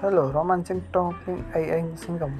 Hello, Romancing Talking AI gồng